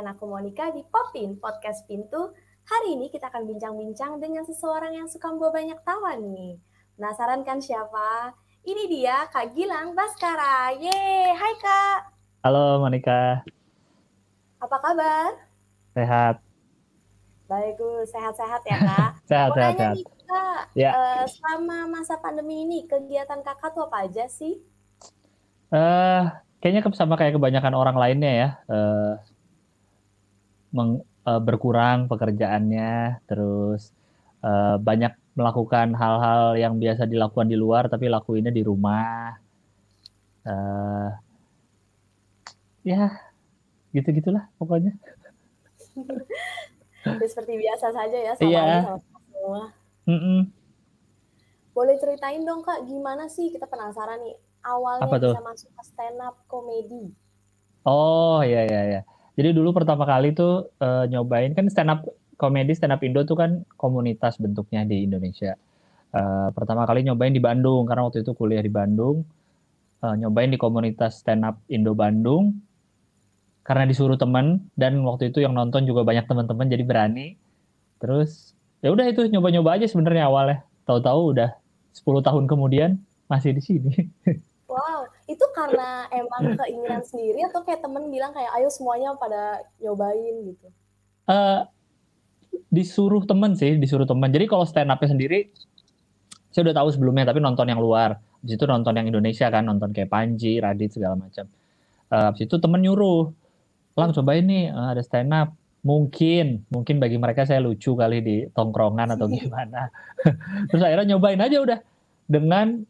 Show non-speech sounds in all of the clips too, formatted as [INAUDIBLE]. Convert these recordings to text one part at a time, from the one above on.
dengan aku Monica di Popin Podcast Pintu. Hari ini kita akan bincang-bincang dengan seseorang yang suka membawa banyak tawa nih. Penasaran kan siapa? Ini dia Kak Gilang Baskara. Yeay, hai Kak. Halo Monica. Apa kabar? Sehat. Baik, sehat-sehat ya Kak. [LAUGHS] sehat, sehat, sehat. Nih, Kak, ya. uh, selama masa pandemi ini kegiatan Kakak tuh apa aja sih? Eh, uh, kayaknya sama kayak kebanyakan orang lainnya ya. Uh, meng, uh, berkurang pekerjaannya, terus uh, banyak melakukan hal-hal yang biasa dilakukan di luar tapi lakuinnya di rumah. Uh, ya, gitu-gitulah pokoknya. [LAUGHS] seperti biasa saja ya sama yeah. sama semua. Mm -mm. Boleh ceritain dong kak, gimana sih kita penasaran nih awalnya Apa tuh? bisa masuk ke stand up komedi? Oh iya iya iya. Jadi dulu pertama kali tuh uh, nyobain kan stand up komedi stand up Indo tuh kan komunitas bentuknya di Indonesia. Uh, pertama kali nyobain di Bandung karena waktu itu kuliah di Bandung. Uh, nyobain di komunitas stand up Indo Bandung karena disuruh teman dan waktu itu yang nonton juga banyak teman-teman jadi berani. Terus ya udah itu nyoba-nyoba aja sebenarnya awalnya. Tahu-tahu udah 10 tahun kemudian masih di sini. [LAUGHS] Wow, itu karena emang keinginan sendiri atau kayak temen bilang kayak ayo semuanya pada nyobain gitu? Uh, disuruh temen sih, disuruh temen. Jadi kalau stand up sendiri, saya udah tahu sebelumnya, tapi nonton yang luar. Di situ nonton yang Indonesia kan, nonton kayak Panji, Radit segala macam. Uh, habis itu temen nyuruh, lang cobain nih uh, ada stand up. Mungkin, mungkin bagi mereka saya lucu kali di tongkrongan atau [LAUGHS] gimana. [LAUGHS] Terus akhirnya nyobain aja udah dengan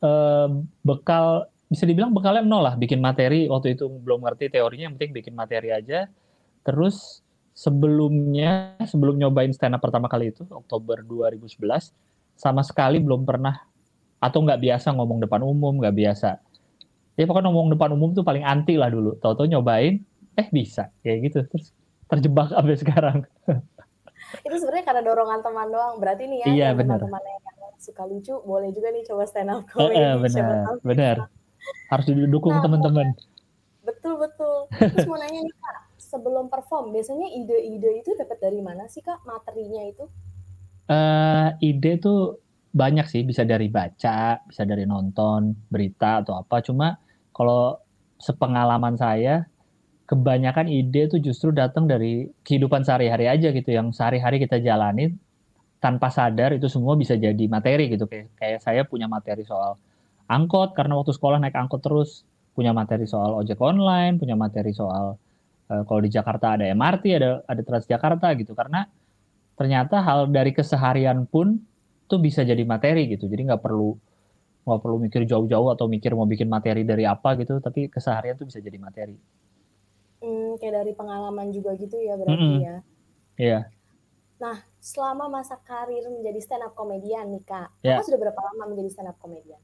uh, bekal bisa dibilang bekalnya nol lah bikin materi. Waktu itu belum ngerti teorinya yang penting bikin materi aja. Terus sebelumnya sebelum nyobain stand up pertama kali itu Oktober 2011 sama sekali belum pernah atau nggak biasa ngomong depan umum nggak biasa. Ya pokoknya ngomong depan umum tuh paling anti lah dulu. Tahu-tahu nyobain eh bisa. Kayak gitu terus terjebak [LAUGHS] sampai sekarang. Itu sebenarnya karena dorongan teman doang. Berarti nih ya iya, teman-teman yang suka lucu boleh juga nih coba stand up comedy. Eh, eh, benar, benar. Harus didukung nah, teman-teman. Betul betul. Terus mau nanya nih kak, sebelum perform biasanya ide-ide itu dapat dari mana sih kak materinya itu? Uh, ide tuh banyak sih, bisa dari baca, bisa dari nonton berita atau apa. Cuma kalau sepengalaman saya, kebanyakan ide tuh justru datang dari kehidupan sehari-hari aja gitu, yang sehari-hari kita jalanin tanpa sadar itu semua bisa jadi materi gitu kayak kayak saya punya materi soal angkot karena waktu sekolah naik angkot terus punya materi soal ojek online punya materi soal uh, kalau di Jakarta ada MRT ada ada Transjakarta gitu karena ternyata hal dari keseharian pun tuh bisa jadi materi gitu jadi nggak perlu nggak perlu mikir jauh-jauh atau mikir mau bikin materi dari apa gitu tapi keseharian tuh bisa jadi materi hmm, kayak dari pengalaman juga gitu ya berarti mm -hmm. ya iya yeah. Nah, selama masa karir menjadi stand up komedian nih Kak, yeah. Kakak sudah berapa lama menjadi stand up komedian?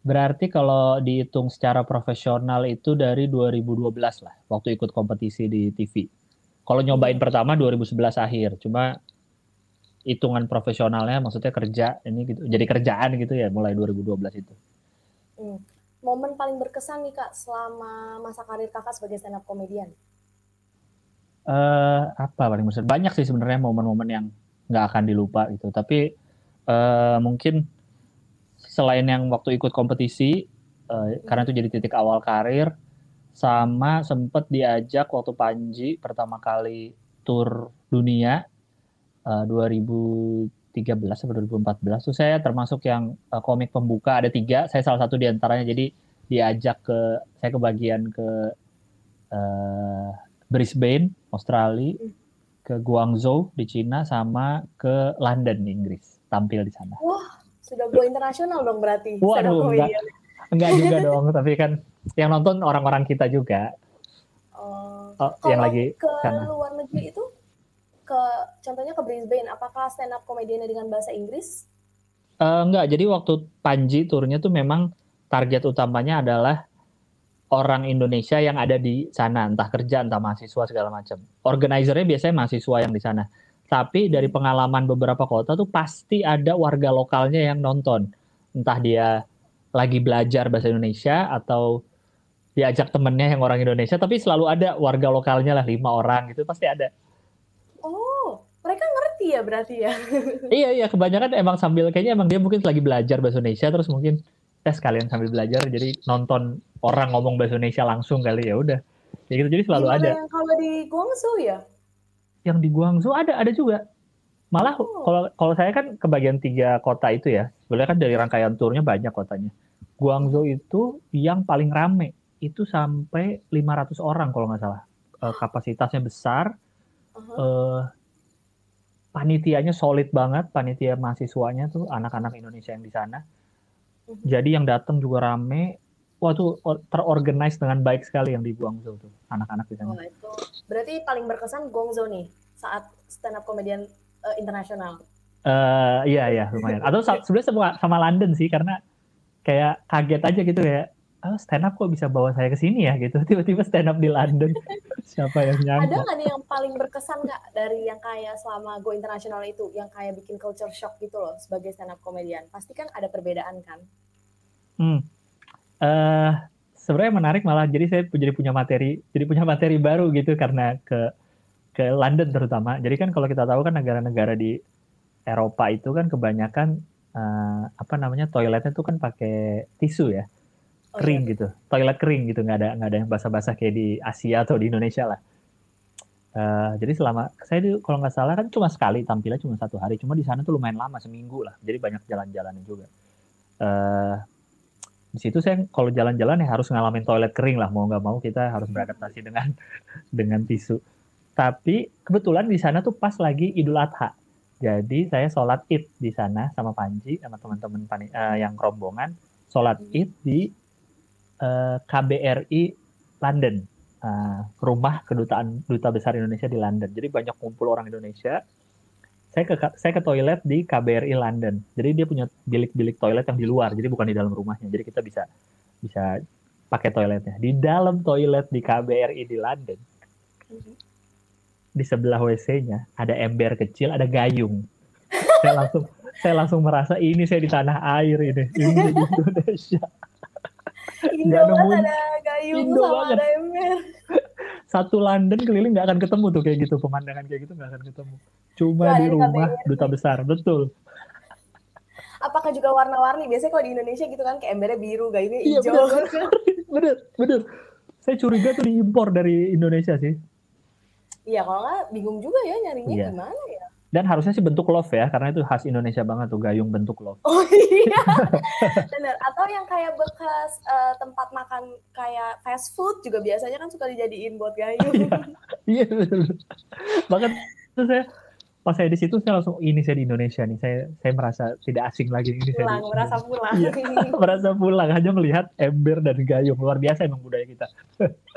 Berarti kalau dihitung secara profesional itu dari 2012 lah, waktu ikut kompetisi di TV. Kalau nyobain hmm. pertama 2011 akhir, cuma hitungan profesionalnya maksudnya kerja ini gitu, jadi kerjaan gitu ya mulai 2012 itu. Hmm. Momen paling berkesan nih Kak selama masa karir Kakak sebagai stand up komedian? uh, apa paling besar? Banyak sih sebenarnya momen-momen yang nggak akan dilupa gitu. Tapi uh, mungkin selain yang waktu ikut kompetisi, uh, karena itu jadi titik awal karir, sama sempet diajak waktu Panji pertama kali tur dunia uh, 2013 atau 2014 tuh saya termasuk yang uh, komik pembuka ada tiga saya salah satu di antaranya jadi diajak ke saya kebagian ke uh, Brisbane, Australia, ke Guangzhou di Cina, sama ke London Inggris tampil di sana. Wah, sudah go internasional dong berarti. Waduh, enggak, enggak juga dong, tapi kan yang nonton orang-orang kita juga. Uh, oh, yang lagi ke sana. luar negeri itu ke contohnya ke Brisbane, apakah stand up komediannya dengan bahasa Inggris? Uh, enggak, jadi waktu Panji turnya tuh memang target utamanya adalah orang Indonesia yang ada di sana, entah kerja, entah mahasiswa segala macam. Organizernya biasanya mahasiswa yang di sana. Tapi dari pengalaman beberapa kota tuh pasti ada warga lokalnya yang nonton. Entah dia lagi belajar bahasa Indonesia atau diajak temennya yang orang Indonesia tapi selalu ada warga lokalnya lah lima orang gitu pasti ada Oh, mereka ngerti ya berarti ya? [LAUGHS] iya iya kebanyakan emang sambil kayaknya emang dia mungkin lagi belajar bahasa Indonesia terus mungkin tes sekalian sambil belajar jadi nonton orang ngomong bahasa Indonesia langsung kali ya udah kayak gitu jadi selalu Gimana ada yang kalau di Guangzhou ya? Yang di Guangzhou ada ada juga malah Oh. kalau kalau saya kan kebagian tiga kota itu ya sebenarnya kan dari rangkaian turnya banyak kotanya Guangzhou itu yang paling rame itu sampai 500 orang kalau nggak salah Eh, kapasitasnya besar eh panitianya solid banget, panitia mahasiswanya tuh anak-anak Indonesia yang di sana. Mhm. Jadi yang datang juga rame. Wah tuh or- terorganize dengan baik sekali yang di Guangzhou tuh, anak-anak di sana. Oh, itu berarti paling berkesan Guangzhou nih saat stand up komedian eh, internasional. Eh iya iya lumayan. Atau [LAUGHS] sebenarnya sama, sama London sih karena kayak kaget aja gitu ya. Oh, stand up kok bisa bawa saya ke sini ya gitu. [LAUGHS] Tiba-tiba stand up di London. [LAUGHS] Siapa yang Ada nyangka? nggak nih yang paling berkesan nggak dari yang kayak selama go internasional itu, yang kayak bikin culture shock gitu loh sebagai stand up komedian? Pasti kan ada perbedaan kan? Hmm. Eh sebenarnya menarik malah. Jadi saya jadi punya materi jadi punya materi baru gitu karena ke ke London terutama. Jadi kan kalau kita tahu kan negara-negara di Eropa itu kan kebanyakan eh, apa namanya toiletnya tuh kan pakai tisu ya. Oh, kering iya. gitu. Toilet kering gitu. Nggak ada nggak ada yang basah-basah kayak di Asia atau di Indonesia lah. Eh, jadi selama saya tuh kalau nggak salah kan cuma sekali tampilnya cuma satu hari. Cuma di sana tuh lumayan lama seminggu lah. Jadi banyak jalan-jalan juga. Eh, di situ saya kalau jalan-jalan ya harus ngalamin toilet kering lah. Mau nggak mau kita harus beradaptasi dengan [LAUGHS] dengan tisu. Tapi kebetulan di sana tuh pas lagi Idul Adha. Jadi saya sholat id di sana sama Panji sama teman-teman eh, yang rombongan. Sholat id di eh, KBRI London, eh, rumah kedutaan duta besar Indonesia di London. Jadi banyak kumpul orang Indonesia. Saya ke saya ke toilet di KBRI London. Jadi dia punya bilik-bilik toilet yang di luar, jadi bukan di dalam rumahnya. Jadi kita bisa bisa pakai toiletnya. Di dalam toilet di KBRI di London, Mhm. di sebelah WC-nya ada ember kecil, ada gayung. saya langsung saya langsung merasa ini saya di tanah air ini, ini di Indonesia. [LAUGHS] Indo banget ada gayung Indo sama banget. ada ember. Satu London keliling nggak akan ketemu tuh kayak gitu pemandangan kayak gitu nggak akan ketemu cuma Nggak di rumah KBRI. duta besar betul Apakah juga warna-warni? Biasanya kalau di Indonesia gitu kan kayak embernya biru, gayungnya Iya, hijau. [LAUGHS] bener bener saya curiga tuh diimpor dari Indonesia sih Iya, kalau nggak bingung juga ya nyarinya Iya. gimana ya. Dan harusnya sih bentuk love ya karena itu khas Indonesia banget tuh gayung bentuk love [LAUGHS] Oh iya, [LAUGHS] bener. Atau yang kayak bekas eh, tempat makan kayak fast food juga biasanya kan suka dijadiin buat gayung. [LAUGHS] iya betul bahkan itu saya pas saya di situ saya langsung ini saya di Indonesia nih saya saya merasa tidak asing lagi ini saya pulang, di merasa pulang. Iya. merasa pulang hanya melihat ember dan gayung luar biasa emang budaya kita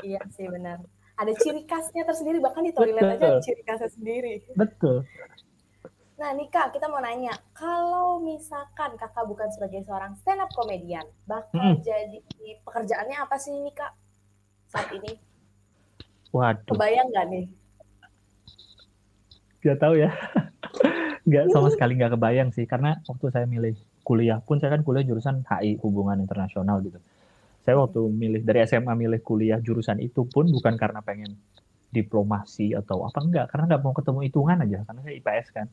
iya sih benar. Ada ciri khasnya tersendiri, bahkan di toilet aja ada Betul. ciri khasnya sendiri. betul Nah nih kak, kita mau nanya, kalau misalkan kakak bukan sebagai seorang stand up komedian, bakal Mm-mm. jadi pekerjaannya apa sih nih kak saat ini? waduh Kebayang nggak nih? Gak tahu ya. [LAUGHS] Gak sama sekali nggak kebayang sih karena waktu saya milih kuliah pun saya kan kuliah jurusan HI hubungan internasional gitu. Saya waktu milih dari SMA milih kuliah jurusan itu pun bukan karena pengen diplomasi atau apa enggak karena nggak mau ketemu hitungan aja karena saya IPS kan.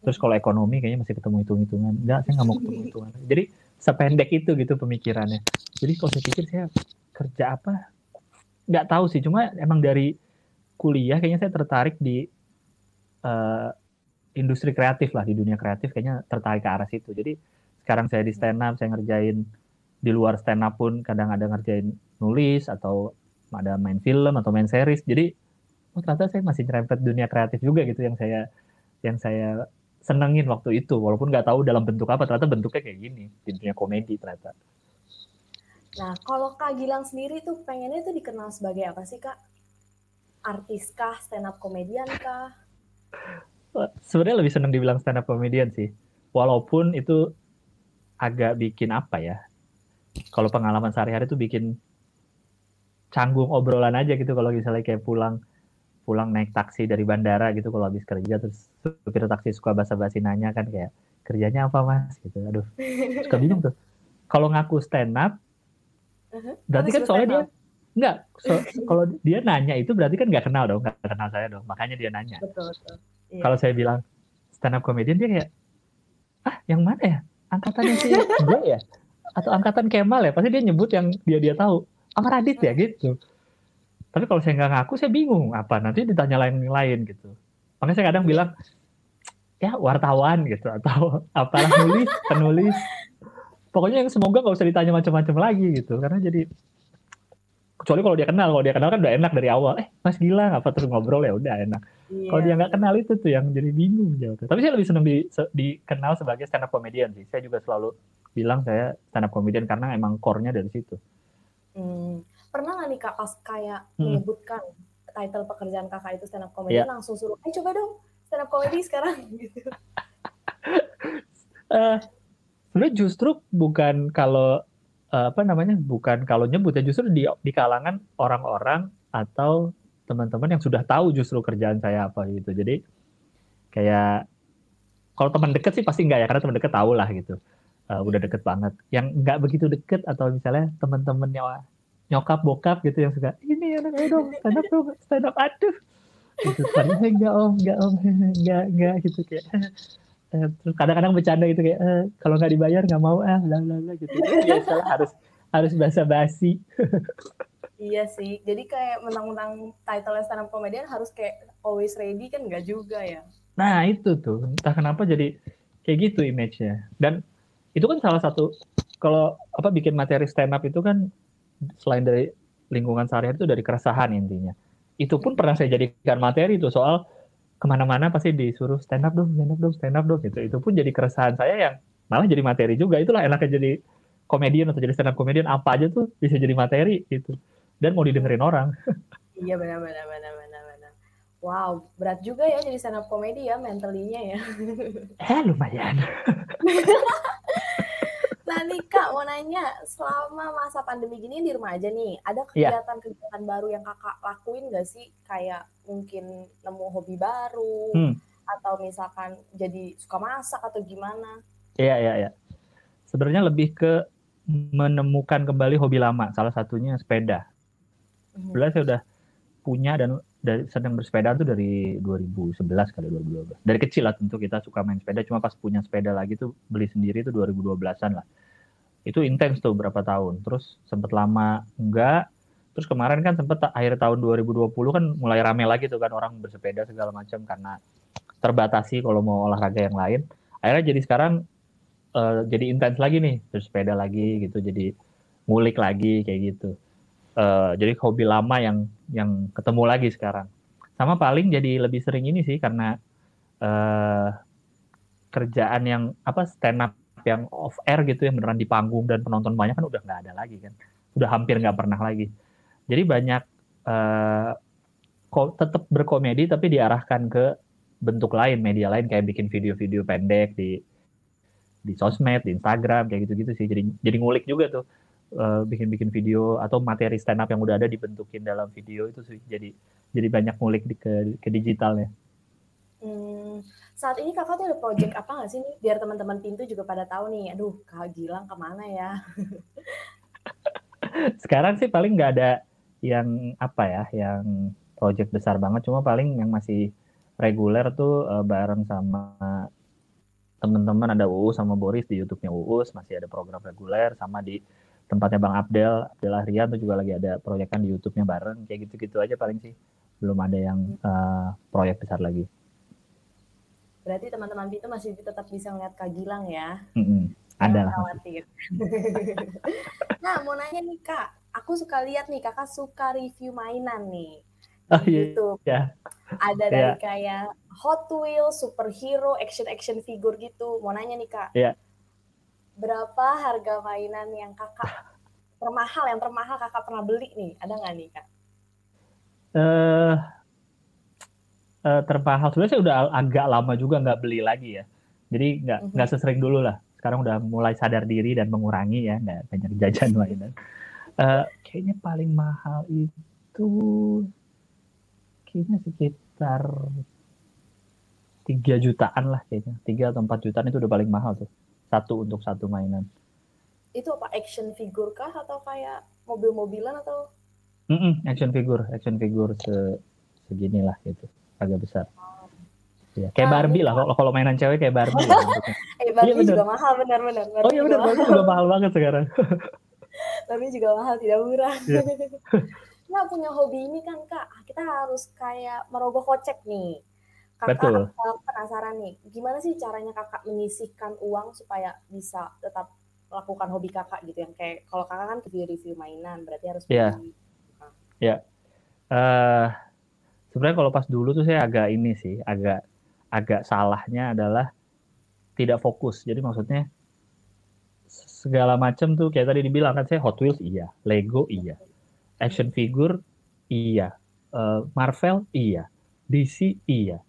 Terus kalau ekonomi kayaknya masih ketemu hitung-hitungan. Enggak, saya nggak mau ketemu hitungan. Jadi sependek itu gitu pemikirannya. Jadi kalau saya pikir saya kerja apa nggak tahu sih. Cuma emang dari kuliah kayaknya saya tertarik di eh, industri kreatif lah di dunia kreatif kayaknya tertarik ke arah situ. Jadi sekarang saya di stand up, saya ngerjain di luar stand up pun kadang ada ngerjain nulis atau ada main film atau main series. Jadi oh ternyata saya masih nyerempet dunia kreatif juga gitu yang saya yang saya senengin waktu itu walaupun nggak tahu dalam bentuk apa ternyata bentuknya kayak gini di dunia komedi ternyata. Nah, kalau Kak Gilang sendiri tuh pengennya tuh dikenal sebagai apa sih Kak? Artis kah? Stand up komedian kah? Sebenarnya lebih seneng dibilang stand up comedian sih. Walaupun itu agak bikin apa ya? Kalau pengalaman sehari-hari tuh bikin canggung obrolan aja gitu kalau misalnya kayak pulang pulang naik taksi dari bandara gitu kalau habis kerja terus supir taksi suka basa-basi nanya kan kayak kerjanya apa mas gitu aduh suka bingung tuh kalau ngaku stand up Uh-huh. berarti kan soalnya dia Enggak, so, kalau dia nanya itu berarti kan nggak kenal dong, nggak kenal saya dong, makanya dia nanya. Betul, betul. Iya. Kalau saya bilang stand up comedian dia kayak, ah yang mana ya? Angkatannya si gue [LAUGHS] ya? Atau angkatan Kemal ya? Pasti dia nyebut yang dia dia tahu. Sama Radit ya gitu. Tapi kalau saya nggak ngaku, saya bingung apa. Nanti ditanya lain-lain gitu. Makanya saya kadang bilang, ya wartawan gitu atau [LAUGHS] apalah nulis, penulis. Pokoknya yang semoga nggak usah ditanya macam-macam lagi gitu. Karena jadi kecuali kalau dia kenal kalau dia kenal kan udah enak dari awal eh mas gila apa terus ngobrol ya udah enak Iya. kalau dia nggak kenal itu tuh yang jadi bingung jawabnya tapi saya lebih senang di, se- dikenal sebagai stand up comedian sih saya juga selalu bilang saya stand up comedian karena emang core-nya dari situ Hmm. Pernah nggak nih kak pas kayak Hmm. menyebutkan title pekerjaan kakak itu stand up comedy Iya. langsung suruh, eh coba dong stand up comedy sekarang [LAUGHS] gitu. eh sebenarnya justru bukan kalau apa namanya bukan kalau nyebut ya justru di di kalangan orang-orang atau teman-teman yang sudah tahu justru kerjaan saya apa gitu. Jadi kayak kalau teman deket sih pasti enggak ya karena teman deket tahu lah gitu. Eh, udah deket banget. Yang nggak begitu deket atau misalnya teman-temannya nyokap bokap gitu yang suka ini anak ayo dong stand up dong stand up aduh. Gitu. Padahal enggak om enggak om. [LAUGHS] Enggak enggak gitu kayak. Eh, terus kadang-kadang bercanda gitu kayak eh, kalau nggak dibayar nggak mau ah bla bla bla gitu. Biasalah harus harus basa basi iya sih, jadi kayak mentang-mentang title stand up comedian harus kayak always ready kan nggak juga ya. nah itu tuh. Entah kenapa jadi kayak gitu image-nya. Dan itu kan salah satu kalau apa bikin materi stand up itu kan selain dari lingkungan sehari-hari itu dari keresahan intinya. Itu pun pernah saya jadikan materi tuh soal ke mana-mana pasti disuruh stand up dong stand up dong stand up dong gitu. Itu pun jadi keresahan saya yang malah jadi materi juga. Itulah enaknya jadi komedian atau jadi stand up komedian. Apa aja tuh bisa jadi materi gitu. Dan mau didengerin orang. [LAUGHS] Iya benar-benar benar-benar benar. Wow, berat juga ya jadi stand up comedy ya mentalinya ya. eh lumayan [LAUGHS] Nah nih kak mau nanya, selama masa pandemi gini di rumah aja nih, ada Iya. kegiatan-kegiatan baru yang kakak lakuin gak sih? Kayak mungkin nemu hobi baru, Hmm. atau misalkan jadi suka masak atau gimana? Iya, iya, iya. Sebenarnya lebih ke menemukan kembali hobi lama. Salah satunya sepeda. Mhm. Sebenarnya saya udah punya dan dari sedang bersepeda tuh dari 2011 kali 2012. Dari kecil lah tentu kita suka main sepeda. Cuma pas punya sepeda lagi tuh beli sendiri tuh 2012-an lah. Itu intens tuh berapa tahun. Terus sempet lama enggak. Terus kemarin kan sempet ta- akhir tahun 2020 kan mulai rame lagi tuh kan orang bersepeda segala macam karena terbatasi kalau mau olahraga yang lain. Akhirnya jadi sekarang eh, jadi intens lagi nih bersepeda lagi gitu. Jadi ngulik lagi kayak gitu. Eh, jadi hobi lama yang yang ketemu lagi sekarang. Sama paling jadi lebih sering ini sih karena eh kerjaan yang apa stand up yang off air gitu yang beneran di panggung dan penonton banyak kan udah nggak ada lagi kan. Udah hampir nggak pernah lagi. Jadi banyak eh ko- tetap berkomedi tapi diarahkan ke bentuk lain, media lain kayak bikin video-video pendek di di sosmed, di Instagram kayak gitu-gitu sih. Jadi jadi ngulik juga tuh eh, bikin-bikin video atau materi stand up yang udah ada dibentukin dalam video itu sih. Jadi jadi banyak ngulik di, ke ke digitalnya. Hmm, saat ini kakak tuh ada project apa nggak sih nih? Biar teman-teman pintu juga pada tahu nih. Aduh, kak Gilang ke mana ya? [LAUGHS] Sekarang sih paling nggak ada yang apa ya, yang project besar banget. Cuma paling yang masih reguler tuh eh, bareng sama teman-teman ada Uus sama Boris di YouTube-nya Uus masih ada program reguler sama di tempatnya Bang Abdel Abdel Ahrian tuh juga lagi ada proyekan di YouTube-nya bareng kayak gitu-gitu aja paling sih belum ada yang eh, proyek besar lagi. Berarti teman-teman pintu masih tetap bisa ngeliat kak Gilang ya? Mm-mm. Ada lah. khawatir. [LAUGHS] nah, mau nanya nih kak, aku suka lihat nih kakak suka review mainan nih Oh, iya. YouTube. Ya. Ada dari kayak Hot Wheels, superhero, action-action figure gitu. Mau nanya nih kak, Iya. berapa harga mainan yang kakak termahal, yang termahal kakak pernah beli nih? Ada nggak nih kak? eh eh, termahal sebenarnya saya udah agak lama juga nggak beli lagi ya. Jadi nggak Mhm. nggak sesering dulu lah. Sekarang udah mulai sadar diri dan mengurangi ya nggak banyak jajan mainan. Eh, kayaknya paling mahal itu kayaknya sekitar 3 jutaan lah kayaknya. 3 atau 4 jutaan itu udah paling mahal tuh. Satu untuk satu mainan. Itu apa action figure kah atau kayak mobil-mobilan atau? Mm -mm, action figure, action figure se seginilah gitu, agak besar. Ya, kayak Barbie lah. Kalau kalau mainan cewek kayak Barbie. [LAUGHS] lah, eh Barbie iya, juga mahal benar-benar. Oh iya benar, Barbie juga mahal banget sekarang. [LAUGHS] Barbie juga mahal, tidak murah. Yeah. [LAUGHS] nah punya hobi ini kan kak, kita harus kayak merogoh kocek nih. Kakak Betul. penasaran nih, gimana sih caranya kakak menyisihkan uang supaya bisa tetap melakukan hobi kakak gitu yang kayak kalau kakak kan review-review mainan, berarti harus yeah. beli. Ya. Yeah. Uh, sebenarnya kalau pas dulu tuh saya agak ini sih, agak agak salahnya adalah tidak fokus. Jadi maksudnya segala macam tuh kayak tadi dibilang kan saya Hot Wheels iya, Lego iya, action figure iya, uh, Marvel iya, DC iya,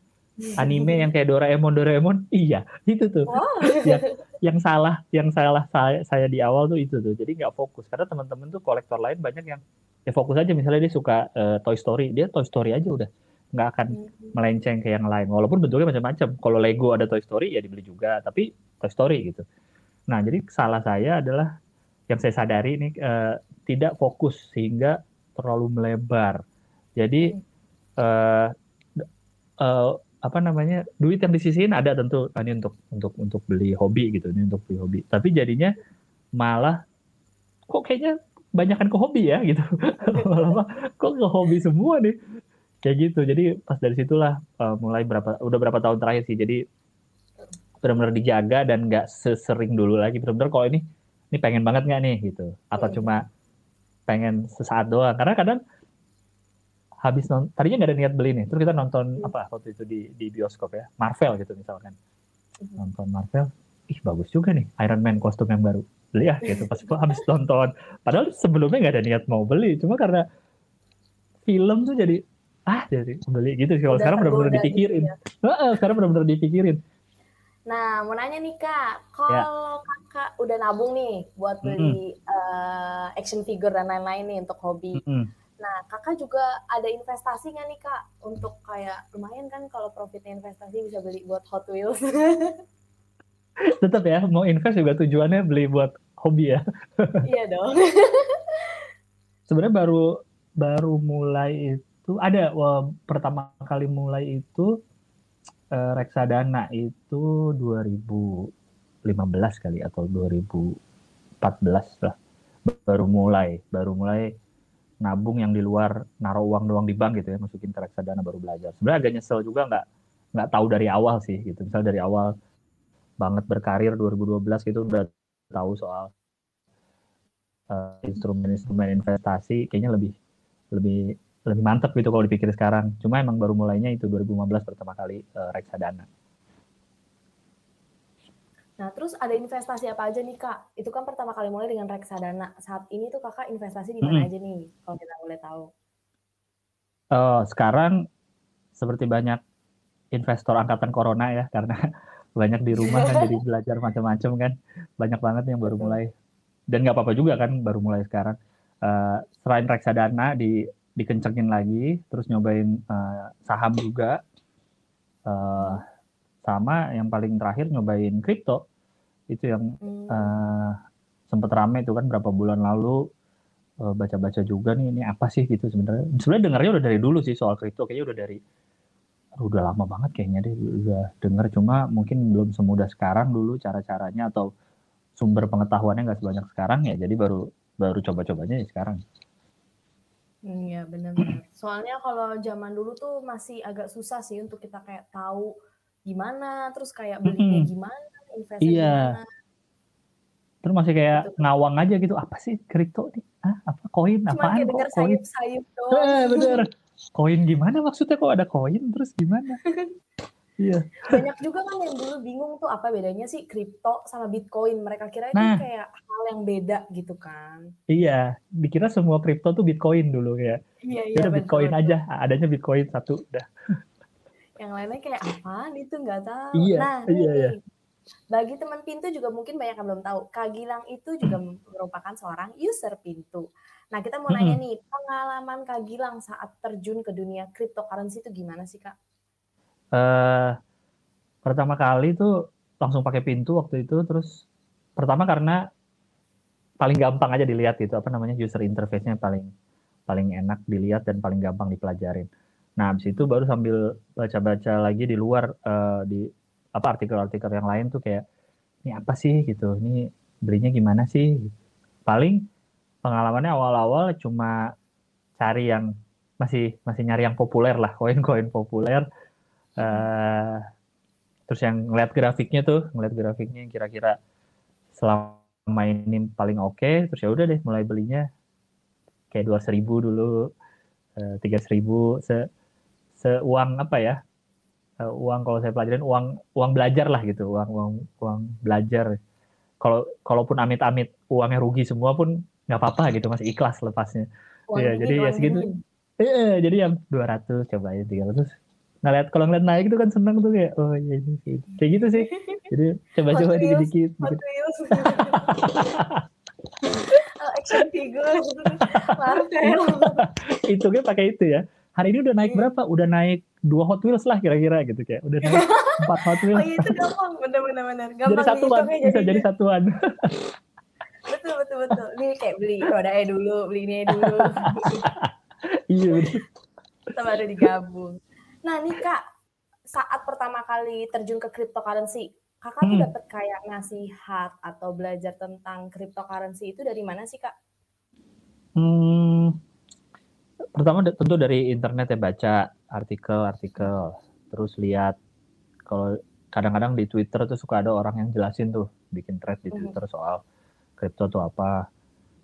anime yang kayak Doraemon Doraemon iya, itu tuh. Wow. [LAUGHS] yang, yang salah yang salah saya saya di awal tuh itu tuh. Jadi nggak fokus karena teman-teman tuh kolektor lain banyak yang ya fokus aja misalnya dia suka uh, Toy Story, dia Toy Story aja udah nggak akan hmm. melenceng ke yang lain. Walaupun bentuknya macam-macam. Kalau Lego ada Toy Story ya dibeli juga, tapi Toy Story gitu. Nah, jadi salah saya adalah yang saya sadari ini uh, tidak fokus sehingga terlalu melebar. Jadi uh, uh, apa namanya duit yang disisihin ada tentu ah, ini untuk untuk untuk beli hobi gitu ini untuk beli hobi. Tapi jadinya malah kok kayaknya banyakkan ke hobi ya gitu. [LAUGHS] [LAUGHS] malah kok ke hobi semua nih? Kayak gitu. Jadi pas dari situlah uh, mulai berapa udah berapa tahun terakhir sih. Jadi benar-benar dijaga dan nggak sesering dulu lagi. Benar-benar kalau ini ini pengen banget nggak nih gitu. Atau hmm. cuma pengen sesaat doang. Karena kadang habis nonton tadinya nggak ada niat beli nih. Terus kita nonton hmm. apa waktu itu di di bioskop ya? Marvel gitu misalkan. Hmm. nonton Marvel ih bagus juga nih Iron Man kostum yang baru beli ya gitu. Pas habis nonton. Padahal sebelumnya nggak ada niat mau beli. Cuma karena film tuh jadi ah jadi beli gitu sih. Kalau sekarang benar-benar dipikirin. ya. sekarang benar-benar dipikirin. Nah mau nanya nih kak. Kalau ya. kakak udah nabung nih buat beli mm -hmm. uh, action figure dan lain-lain nih untuk hobi. Mm -hmm. nah kakak juga ada investasi nggak nih kak? Untuk kayak lumayan kan kalau profitnya investasi bisa beli buat Hot Wheels [LAUGHS] tetap ya mau invest juga tujuannya beli buat hobi ya. Iya dong. [LAUGHS] Sebenarnya baru baru mulai itu ada wah, pertama kali mulai itu uh, reksadana itu 2015 kali atau 2014 lah. Baru mulai baru mulai nabung yang di luar naruh uang doang di bank gitu ya masukin ke reksadana baru belajar. Sebenarnya agak nyesel juga nggak nggak tahu dari awal sih gitu. Misal dari awal banget berkarir 2012 gitu udah tahu soal uh, instrumen-instrumen investasi kayaknya lebih lebih lebih mantep gitu kalau dipikir sekarang. Cuma emang baru mulainya itu 2015 pertama kali uh, reksadana. Nah, terus ada investasi apa aja nih, Kak? Itu kan pertama kali mulai dengan reksadana. Saat ini tuh Kakak investasi di mana hmm. aja nih, kalau kita boleh tahu? Uh, sekarang seperti banyak investor angkatan corona ya, karena banyak di rumah kan [LAUGHS] jadi belajar macam-macam kan. Banyak banget yang baru mulai. Dan nggak apa-apa juga kan baru mulai sekarang. Uh, selain reksadana di dikencengin lagi, terus nyobain uh, saham juga, uh, sama yang paling terakhir nyobain kripto, itu yang uh, sempat rame itu kan berapa bulan lalu baca-baca juga nih ini apa sih gitu sebenarnya. Sebenarnya dengarnya udah dari dulu sih soal kripto, kayaknya udah dari udah lama banget kayaknya deh udah denger cuma mungkin belum semudah sekarang dulu cara-caranya atau sumber pengetahuannya nggak sebanyak sekarang ya jadi baru baru coba-cobanya ya sekarang. Iya benar-benar. Soalnya kalau zaman dulu tuh masih agak susah sih untuk kita kayak tahu gimana, terus kayak belinya gimana, investasi Iya. gimana. Terus masih kayak Betul. ngawang aja gitu, apa sih kripto nih? Ah, apa koin? Cuma Apaan kayak denger sayup-sayup doang. Eh, bener. [LAUGHS] Koin gimana maksudnya kok ada koin terus gimana? [LAUGHS] Iya. Banyak juga kan yang dulu bingung tuh apa bedanya sih kripto sama Bitcoin. Mereka kira nah, itu kayak hal yang beda gitu kan. Iya, dikira semua kripto tuh Bitcoin dulu ya. Iya, iya. Udah Bitcoin betul. aja, adanya Bitcoin satu udah. Yang lainnya kayak apa itu nggak tahu. Iya, nah, iya, iya. Bagi teman Pintu juga mungkin banyak yang belum tahu. Kak Gilang itu juga [CLEARS THROAT] merupakan seorang user Pintu. Nah, kita mau nanya nih, pengalaman Kak Gilang saat terjun ke dunia cryptocurrency itu gimana sih, Kak? uh, pertama kali tuh langsung pakai pintu waktu itu terus pertama karena paling gampang aja dilihat gitu apa namanya user interface-nya paling paling enak dilihat dan paling gampang dipelajarin. Nah, habis itu baru sambil baca-baca lagi di luar uh, di apa artikel-artikel yang lain tuh kayak ini apa sih gitu, ini belinya gimana sih? Paling pengalamannya awal-awal cuma cari yang masih masih nyari yang populer lah, [LAUGHS] koin-koin populer. Uh, terus yang ngeliat grafiknya tuh, ngeliat grafiknya kira-kira selama ini paling oke, okay, terus ya udah deh mulai belinya. Kayak dua seribu dulu eh, tiga seribu. Se seuang apa ya? Uh, uang kalau saya pelajarin uang uang belajar lah gitu uang uang uang belajar. Kalau kalaupun amit-amit uangnya rugi semua pun nggak apa-apa gitu masih ikhlas lepasnya. Ya jadi ya segitu. eh, jadi yang 200 coba aja 300 nah lihat kalau ngeliat naik itu kan seneng tuh kayak oh ya ini sih. Kayak gitu sih. Jadi coba-coba dikit-dikit [LAUGHS] action figure. Marvel itu kan pakai itu ya. Hari ini udah naik iya. berapa? Udah naik dua Hot Wheels lah kira-kira gitu kayak. Udah naik [LAUGHS] empat Hot Wheels. Oh iya itu gampang. Bener-bener bener gampang jadi satuan bisa jadi satuan betul betul betul ini kayak beli roda e dulu beli ini dulu [LAUGHS] iya betul kita baru digabung nah nih kak saat pertama kali terjun ke cryptocurrency Kakak hmm. tuh dapat kayak nasihat atau belajar tentang cryptocurrency itu dari mana sih kak? Hmm, pertama tentu dari internet ya baca artikel-artikel, terus lihat kalau kadang-kadang di Twitter tuh suka ada orang yang jelasin tuh bikin thread di hmm. Twitter soal kripto tuh apa.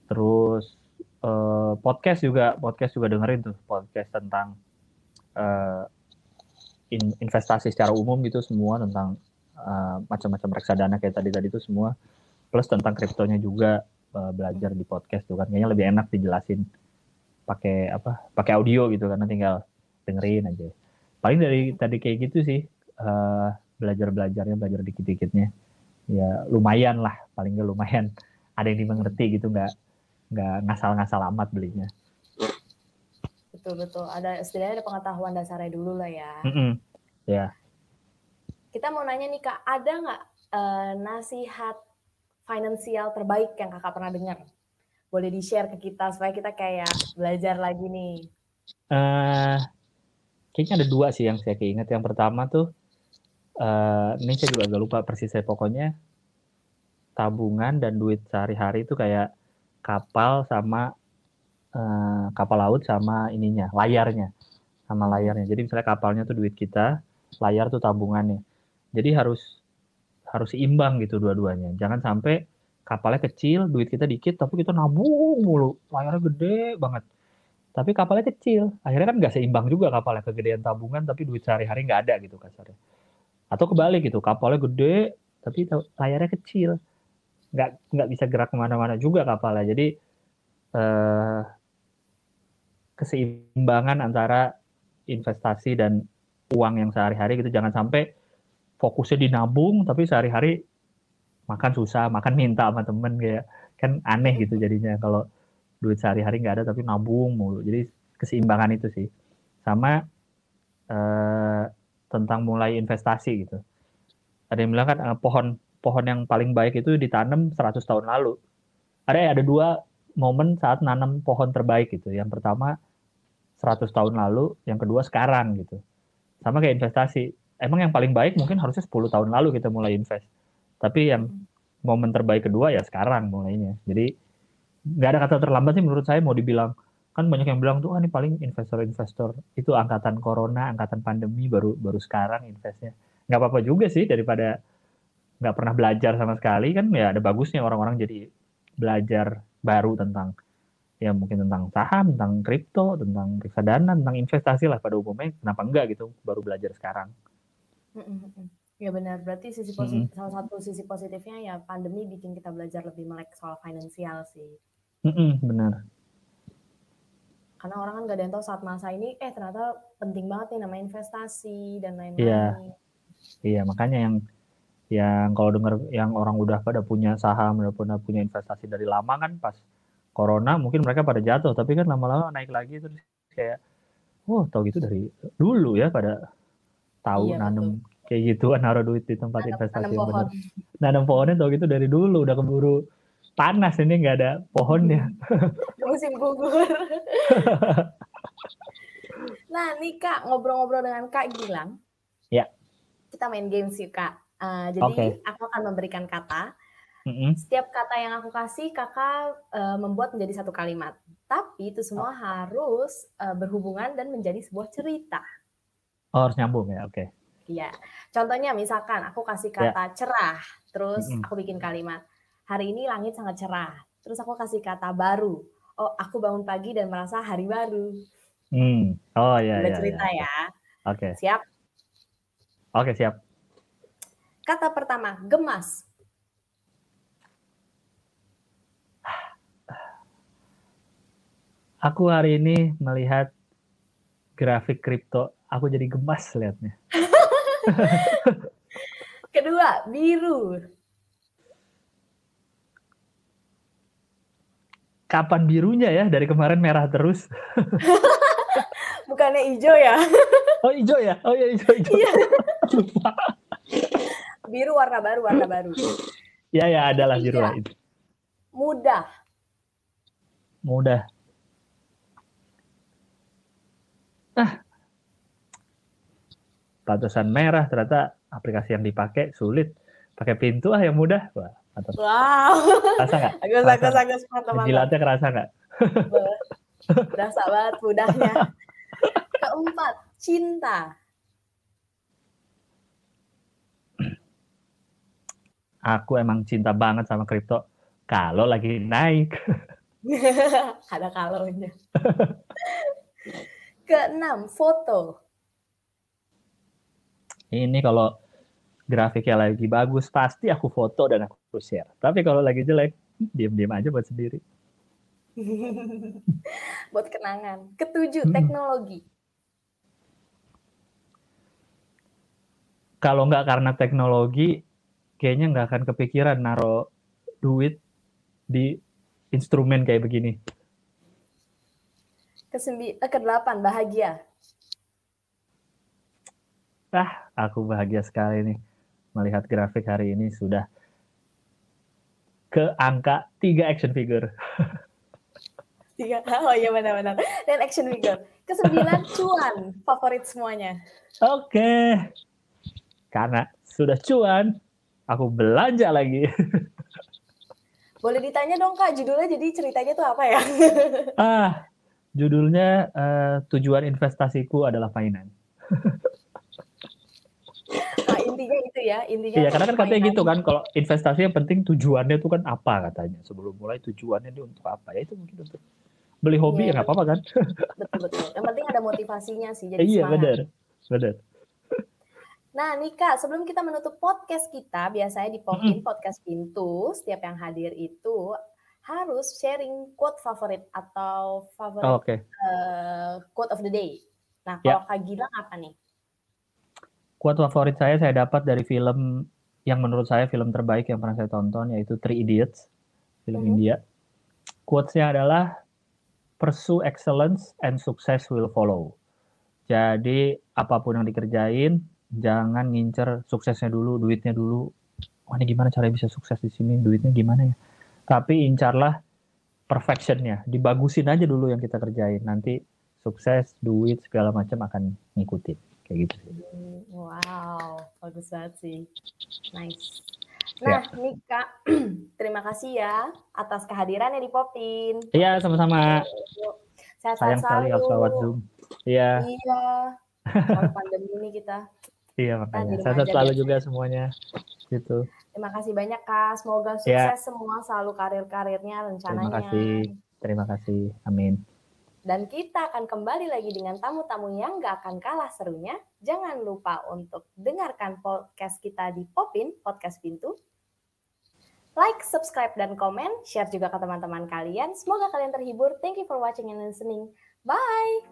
Terus uh, podcast juga podcast juga dengerin tuh podcast tentang uh, in, investasi secara umum gitu semua tentang uh, macam-macam reksadana kayak tadi tadi itu semua. Plus tentang kriptonya juga uh, belajar di podcast tuh kan. Kayaknya lebih enak dijelasin pakai apa pakai audio gitu karena tinggal dengerin aja. Paling dari tadi kayak gitu sih uh, belajar belajarnya belajar dikit dikitnya ya lumayan lah paling nggak lumayan ada yang dimengerti gitu nggak nggak ngasal-ngasal amat belinya betul betul ada setidaknya ada pengetahuan dasarnya dulu lah ya mm -mm. ya kita mau nanya nih Kak, ada nggak uh, nasihat finansial terbaik yang Kakak pernah dengar? Boleh di-share ke kita supaya kita kayak belajar lagi nih. Uh, kayaknya ada dua sih yang saya keinget. Yang pertama tuh, uh, ini saya juga agak lupa persis saya pokoknya tabungan dan duit sehari-hari itu kayak kapal sama uh, kapal laut sama ininya layarnya sama layarnya. Jadi misalnya kapalnya tuh duit kita, layar tuh tabungannya. Jadi harus harus seimbang gitu dua-duanya. Jangan sampai kapalnya kecil, duit kita dikit, tapi kita nabung mulu, layarnya gede banget. Tapi kapalnya kecil, akhirnya kan nggak seimbang juga kapalnya kegedean tabungan, tapi duit sehari-hari nggak ada gitu kasarnya. Atau kebalik gitu, kapalnya gede, tapi layarnya kecil, nggak nggak bisa gerak ke mana-mana juga kapalnya. Jadi eh, keseimbangan antara investasi dan uang yang sehari-hari gitu, jangan sampai fokusnya di nabung tapi sehari-hari makan susah makan minta sama temen kayak kan aneh gitu jadinya kalau duit sehari-hari nggak ada tapi nabung mulu. Jadi keseimbangan itu sih. Sama eh, tentang mulai investasi gitu. Ada yang bilang kan eh, pohon pohon yang paling baik itu ditanam 100 tahun lalu ada ada dua momen saat nanam pohon terbaik gitu yang pertama 100 tahun lalu yang kedua sekarang gitu sama kayak investasi emang yang paling baik mungkin harusnya 10 tahun lalu kita mulai invest. Tapi yang momen terbaik kedua ya sekarang mulainya. Jadi nggak ada kata terlambat sih menurut saya mau dibilang kan banyak yang bilang tuh ah ini paling investor-investor itu angkatan corona, angkatan pandemi baru baru sekarang investnya. Nggak apa-apa juga sih daripada nggak pernah belajar sama sekali kan ya ada bagusnya orang-orang jadi belajar baru tentang ya mungkin tentang saham, tentang kripto, tentang reksadana, tentang investasi lah pada umumnya. Kenapa enggak gitu baru belajar sekarang? Ya benar, berarti sisi positif, salah satu sisi positifnya ya pandemi bikin kita belajar lebih melek soal finansial sih. Mm-mm, benar. Karena orang kan gak ada yang tahu saat masa ini, eh ternyata penting banget nih namanya investasi dan lain-lain. Iya, iya makanya yang yang kalau dengar yang orang udah pada punya saham, udah punya punya investasi dari lama kan pas corona mungkin mereka pada jatuh, tapi kan lama-lama naik lagi terus kayak, oh tau gitu dari dulu ya pada tahu iya, nanam betul. kayak kan naruh duit di tempat nanam, investasi nanam yang benar. Nanam pohonnya tau gitu dari dulu udah keburu panas ini nggak ada pohonnya. [LAUGHS] Musim gugur. nah, nih Kak, ngobrol-ngobrol dengan Kak Gilang. Ya. Kita main games yuk, Kak. Uh, jadi Oke. aku akan memberikan kata. Mm-mm. Setiap kata yang aku kasih, Kakak uh, membuat menjadi satu kalimat. Tapi itu semua harus uh, berhubungan dan menjadi sebuah cerita. Oh, harus nyambung ya, oke. Iya. Contohnya misalkan aku kasih kata cerah, terus Mm-mm. aku bikin kalimat. Hari ini langit sangat cerah. Terus aku kasih kata baru. Oh, aku bangun pagi dan merasa hari baru. Hmm. Oh ya Udah ya. cerita ya. ya. Oke. Siap. Oke, siap. Kata pertama, gemas. Aku hari ini melihat grafik kripto, aku jadi gemas liatnya. [LAUGHS] Kedua, biru. Kapan birunya ya? Dari kemarin merah terus. [LAUGHS] Bukannya hijau ya? Oh hijau ya? Oh iya hijau hijau. Iya. [LAUGHS] Lupa. Biru warna baru, warna baru. Ya ya adalah biru Iya. lah itu. Mudah. Mudah. Ah. Batasan merah ternyata aplikasi yang dipakai sulit. Pakai pintu ah yang mudah. Wah, mantap. Wow. Kerasa nggak? Agus. Mantap, mantap. Jilatnya kerasa nggak? Berasa banget mudahnya. [LAUGHS] Keempat, cinta. Aku emang cinta banget sama kripto. Kalau lagi naik. [LAUGHS] Ada kalaunya. [LAUGHS] Keenam, foto. Ini kalau grafiknya lagi bagus, pasti aku foto dan aku share. Tapi kalau lagi jelek, diam-diam aja buat sendiri. [LAUGHS] Buat kenangan. Ketujuh, Hmm. teknologi. Kalau nggak karena teknologi, kayaknya nggak akan kepikiran naro duit di instrumen kayak begini. Kesembi eh, kedelapan, bahagia. Ah, aku bahagia sekali nih melihat grafik hari ini sudah ke angka 3 action figure. [LAUGHS] Tiga. Oh iya benar-benar. Dan action figure. Kesembilan, cuan. Favorit semuanya. Oke. Karena sudah cuan, aku belanja lagi. [LAUGHS] Boleh ditanya dong kak, judulnya jadi ceritanya tuh apa ya? [LAUGHS] ah, judulnya eh, tujuan investasiku adalah finance. Nah, [LAUGHS] intinya itu ya, intinya. Iya, karena kan katanya gitu kan, kalau investasi yang penting tujuannya itu kan apa katanya. Sebelum mulai tujuannya itu untuk apa? Ya itu mungkin untuk beli hobi Iya, ya nggak apa-apa kan? Betul betul. Yang penting ada motivasinya sih, jadi iya, semangat. benar. Benar. Nah, nih Kak, sebelum kita menutup podcast kita, biasanya di Popin Podcast Pintu, setiap yang hadir itu harus sharing quote favorit atau favorit Oh, eh, quote of the day. Nah, Ya. kalau Kak Gilang apa nih? Quote favorit saya saya dapat dari film yang menurut saya film terbaik yang pernah saya tonton yaitu Three Idiots, film Mhm. India. Quotes-nya adalah pursue excellence and success will follow. Jadi apa pun yang dikerjain jangan ngincer suksesnya dulu, duitnya dulu. Wah ini gimana caranya bisa sukses di sini, duitnya gimana ya? Tapi incarlah perfectionnya, dibagusin aja dulu yang kita kerjain. Nanti sukses, duit segala macam akan ngikutin. Kayak gitu sih. Wow, bagus banget sih. Nice. Ya. Nah, nih Kak, [CLEARS THROAT] terima kasih ya atas kehadirannya di Popin. Iya, sama-sama. Sehat-sehat Sayang sekali harus lewat Zoom. Iya, Iya. Kalau pandemi ini kita. Iya makanya. Sehat aja selalu juga semuanya. Gitu. Terima kasih banyak Kak. Semoga Ya. sukses semua selalu karir-karirnya, Terima rencananya. kasih. Terima kasih. Amin. Dan kita akan kembali lagi dengan tamu-tamu yang gak akan kalah serunya. Jangan lupa untuk dengarkan podcast kita di Popin, Podcast Pintu. Like, subscribe, dan komen. Share juga ke teman-teman kalian. Semoga kalian terhibur. Thank you for watching and listening. Bye!